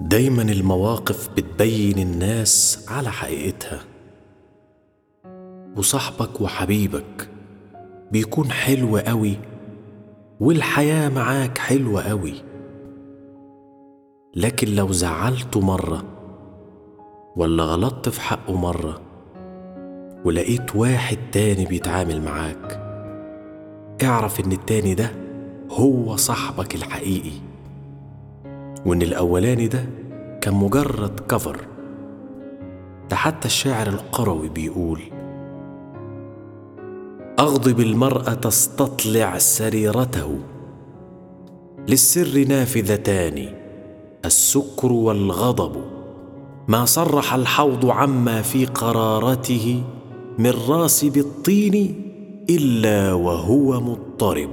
دايما المواقف بتبين الناس على حقيقتها. وصاحبك وحبيبك بيكون حلو قوي والحياة معاك حلوة قوي. لكن لو زعلته مرة ولا غلطت في حقه مرة ولقيت واحد تاني بيتعامل معاك اعرف إن التاني ده هو صاحبك الحقيقي. وإن الأولاني ده كان مجرد كفر ده حتى الشاعر القروي بيقول أغضب المراه تستطلع سريرته للسر نافذتان السكر والغضب. ما صرح الحوض عما في قرارته من راس بالطين إلا وهو مضطرب.